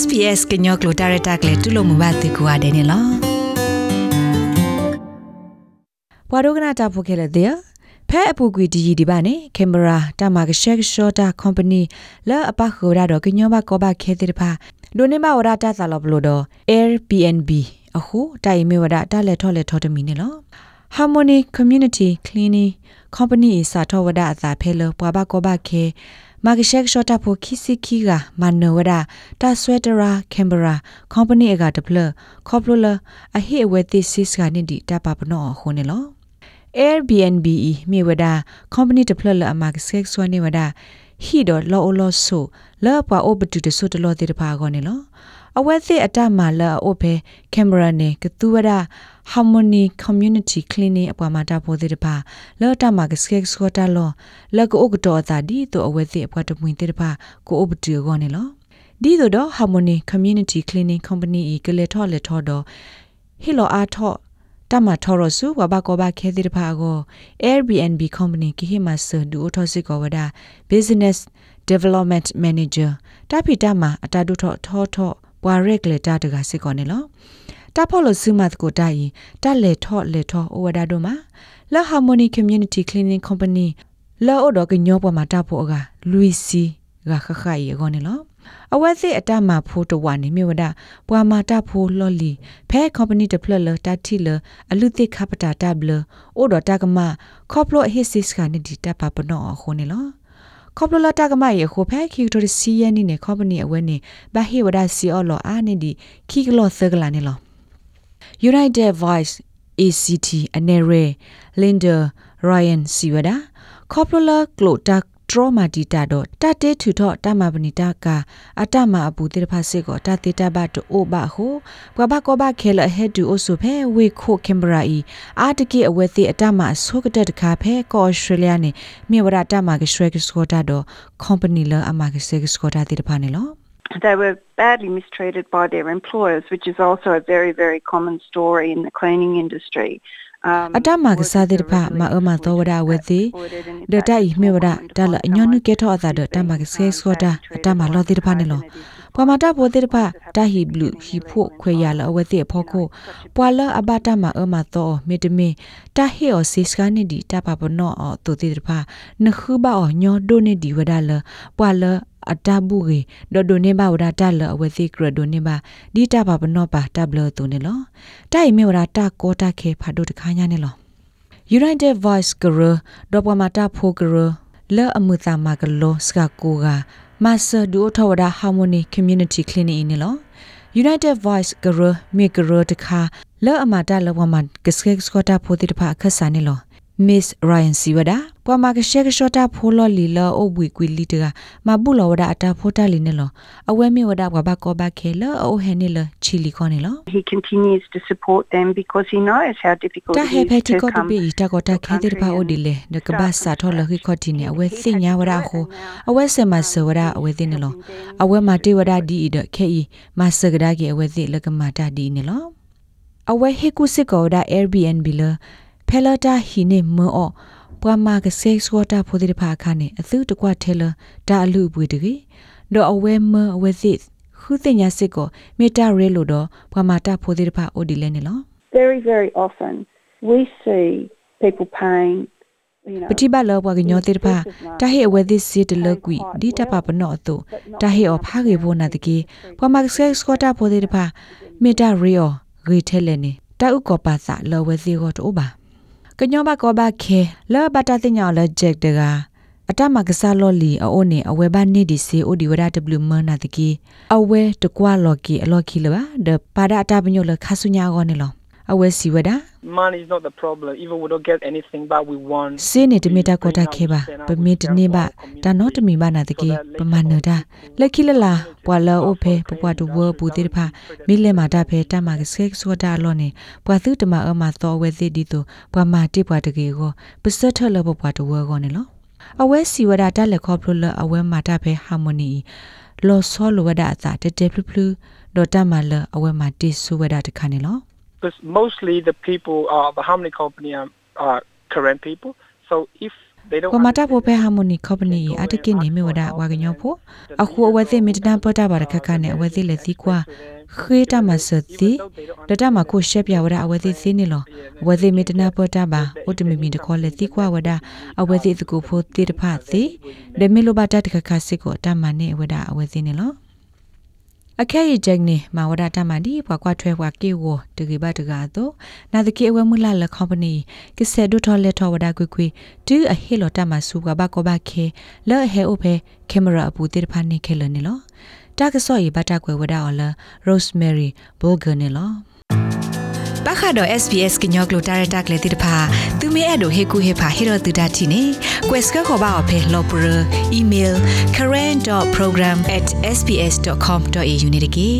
SPS ကညောကလိုတာရတာကလေတူလို့မဘာတေကွာတယ်နော်ဘွာဒိုကနာတာဖိုခဲလေတဲ့ဖဲအပူကွီဒီဒီပါနေကင်မရာတာမာကရှက်ရှော့တာကုမ္ပဏီလာအပခိုရာတော့ကညောဘကောဘခဲတဲ့ဖာဒိုနေမဝရတာသလဘလို့တော့ Airbnb အခုတိုင်မေဝဒတာလက်ထော်လက်ထော်တမီနေလော Harmony Community Cleaning Company စာထောဝဒအသာဖဲလပွားဘကောဘခဲ မာဂရှက်ရှော့တာဖိုခီစီခီကမနောဝဒတာဆွဲတရာကင်ဘရာကုမ္ပဏီအကဒပလခေါပလိုလာအဟိအဝဲတိစစ်ကနေဒီတပပနောခုန်လော Airbnb မြေဝဒ company တဖလလအမကဆက်ဆွနေဝဒဟီဒလောအလောဆိုလောပွားအိုဘတူတဆုတလောတေတဖာကောနေလော အဝဲသိအတမလာအိုဖေကင်မရာနေကတူဝဒ harmony community cleaning အပွားမှာတာဖို့တေတဖာလောတမကဆက်ဆွတာလောလကအိုကတော့တာဒီတော့အဝဲသိအပွားတမွင်တေတဖာကိုအိုဘတူကောနေလောဒီတော့ harmony community cleaning company ကလေထော်လေထော်တော့ဟီလိုအားထော်တမထော်ရဆူဝဘကောဘခဲတိတဖာကို Airbnb company ကိဟိမဆဒူထောစစ်ကောဝဒ business development manager တဖိတမအတာဒုထောထောထော ပွာရက်လေတာတကစစ်ကောနေလောတဖော်လို့စုမတ်ကိုတိုင်တလေထောလေထောဩဝဒဒိုမှာ La Harmony Community Cleaning Company လောအော်တော့ကညောပေါ်မှာတဖို့က Luisi ကခခရေကောနေလောအဝဲစစ်အတမဖိုးတဝနေမြဝဒပွာမာတာဖိုးလော်လီဖဲကုမ္ပဏီတဖလလတာတီလအလူတိခပတာတဘလအိုဒတာကမခေါပလိုဟစ်စစ်ကနေဒီတပပနောခုန်နေလော ခေါပလိုလာတာကမရေခိုဖဲခီတိုစီယနီနေကုမ္ပဏီအဝဲနေဘဟေဝဒစီအော်လောအာနေဒီခီကလောသကလာနေလော United Voice ACT အနေရဲ Linda Ryan Siwada Coppola Clotak ထရမာတီတာတော့တတေထူတော့တမပဏိတာကအတမအပူတေတဖစစ်ကိုတတေတဘတ်အိုဘဟုဘဘကောဘခဲလဟက်တူအိုဆိုဖဲဝေခိုကင်ဘရာအီအာတကိအဝဲတိအတမအဆုကတဲ့တခါဖဲကောဩစတြေးလျနေမြေဝရတမကရွှဲကစကောတာတော့ company လအမကစေကစကောတာတေတဖာနေလော They were badly mistreated by their employers, which is also a very, very common story in the cleaning industry. အတမကစားတဲ့ဖာမအမတော်ဝဒဝသိဒတိုင်မေဝဒတလအညနုကေထောအသာဒတမကဆဲဆောတာအတမလောတဲ့ဖာနေလောပမတာပိုတဲ့ဖာတာဟီဘလူဟီဖို့ခွေရလအဝသိဖောခိုပွာလအဘတာမအမတော်မေတမင်တာဟီအောစစ်စကနေဒီတပပနောအတူတဲ့ဖာနခုဘအောညောဒိုနေဒီဝဒလပွာလ အတဘူးရေဒဒိုနေဘာဝဒတာလအဝသိကရဒိုနေဘာဒီတာပါပနောပါတဘလတူနေလောတိုင်မေဝဒတာကောတာခေဖာဒိုတခါညာနေလော United Voice Guru ဒေါပမာတာဖိုဂရလဲအမှုသာမကလောစကကိုကမဆာဒူထဝဒ Harmony Community Clinic နေလော United Voice Guru မေဂရတခါလဲအမတာလဝမကစကစကတာဖိုတိတဖအခဆာနေလော Miss Ryan Siwada ပမာကရှက်ရှောတာဖိုလော်လီလောအဝီကွီလီတကမဘူလောဝဒအတာဖိုတာလီနေလောအဝဲမီဝဒဘဘကောဘခဲလောအိုဟဲနေလောချီလီခေါနေလော He continues to support them because he knows how difficult တာ it ဟဲဖဲ is တီ to ကောတ come ပီတာကောတာခဲတဲ့ဖာအိုဒီလေနကဘာစာထောလခိခေါတီနေအဝဲသိညာဝဒခိုအဝဲဆမဆဝဒအဝဲသိနေလောအဝဲမတေဝဒဒီဒခဲဤမဆကဒါကေအဝဲသိလကမတာဒီနေလောအဝဲဟေကုစစ်ကောဒါ Airbnb လ ဖဲလာတာဟီနေမောပွားမာကဆေးစဝတာဖိုဒီဖာခါနေအသူတကွထဲလဒါအလူပွေတကြီးဒေါ်အဝဲမအဝဲစစ်ခုတင်ညာစစ်ကိုမေတာရဲလို့တော့ပွားမာတာဖိုဒီဖာအိုဒီလဲနေလော Very, very often we see people paying ပတိပါလောဘကညောတိဖာတဟေအဝဲသစ်စီတလကွီဒီတပပနောအတုတဟေအဖာကေဘောနာတကေပမကဆက်စကတာဖိုဒီဖာမေတာရီယောရီထဲလဲနေတာဥကောပါစာလောဝဲစီကိုတိုးပါ ကညောဘကောဘခဲလောဘတာတင်ညာလဂျက်တကအတမကစားလော်လီအိုနေအဝဲဘာနေဒီစီအိုဒီဝရ W မနာတကီအဝဲတကွာလော်ကီအလော်ကီလပါဒပါဒအတပညိုလခဆုညာကောနေလော အဝဲစီဝဒ money is not the problem even we don't get anything but we want စင်းနေတမီတာကောတာခဲပါပမီတနေပါဒါနောတမီပါနာတကေပမနဒါလက်ခိလလာပွာလောအိုဖေပပွားတူဝဘူတိတဖာမိလေမာတာဖေတမကစက်ဆွတာလောနေပွာသူတမအမသောဝဲစစ်ဒီတူပွာမာတိပွာတကေကိုပစတ်ထလပပွာတူဝကောနေလောအဝဲစီဝဒတာလက်ခေါပလလအဝဲမာတာဖေဟာမိုနီလောဆောလဝဒအသာတတေဖလူဖလူဒေါ်တမလအဝဲမာတိဆူဝဒတခါနေလော because mostly the people are the harmony company are, are current people so if they don't ကိုမတာဖို့ဖဲ understand ဟာမိုနီကော်ပနီအတကိနေမေဝဒဝါကညောဖို့အခုအဝဲသိမီတနာပတာဘာခခနဲ့အဝဲသိလေသီကွာခေတမစတိဒတမကိုရှက်ပြဝဒအဝဲသိသိနေလောအဝဲသိမီတနာပတာဘာဥတမီမီတခေါ်လေသီကွာဝဒအဝဲသိတကူဖို့တိတဖသိဒမီလိုဘတာတခခစစ်ကိုတမနဲ့ဝဒအဝဲသိနေလော အခဲရချက်နေမဝဒတမဒီဘွားကွာထွဲဘွားကေဝတကေဘတကာတော့နာတကေအဝဲမူလာလကွန်ပဏီကစဒူထော်လက်ထော်ဝဒကွေကွေတူအဟေလောတမဆူကဘကောဘခေလဲဟဲအိုဖေကင်မရာအပူတိဖာနေခဲလနေလောတာကဆော့ရဘတာကွယ်ဝဒအော်လာရိုစမယ်ရီဘူဂန်နေလော ပခါတော့ SPS ကညောကလိုတာရတက်လေတိတဖာသူမဲအဲ့တို့ဟေကူဟေဖာဟေရတူဒတ်တီနေ quest ကခေါ်ပါအဖေလောပရ email current.program@sps.com.au နေတကေ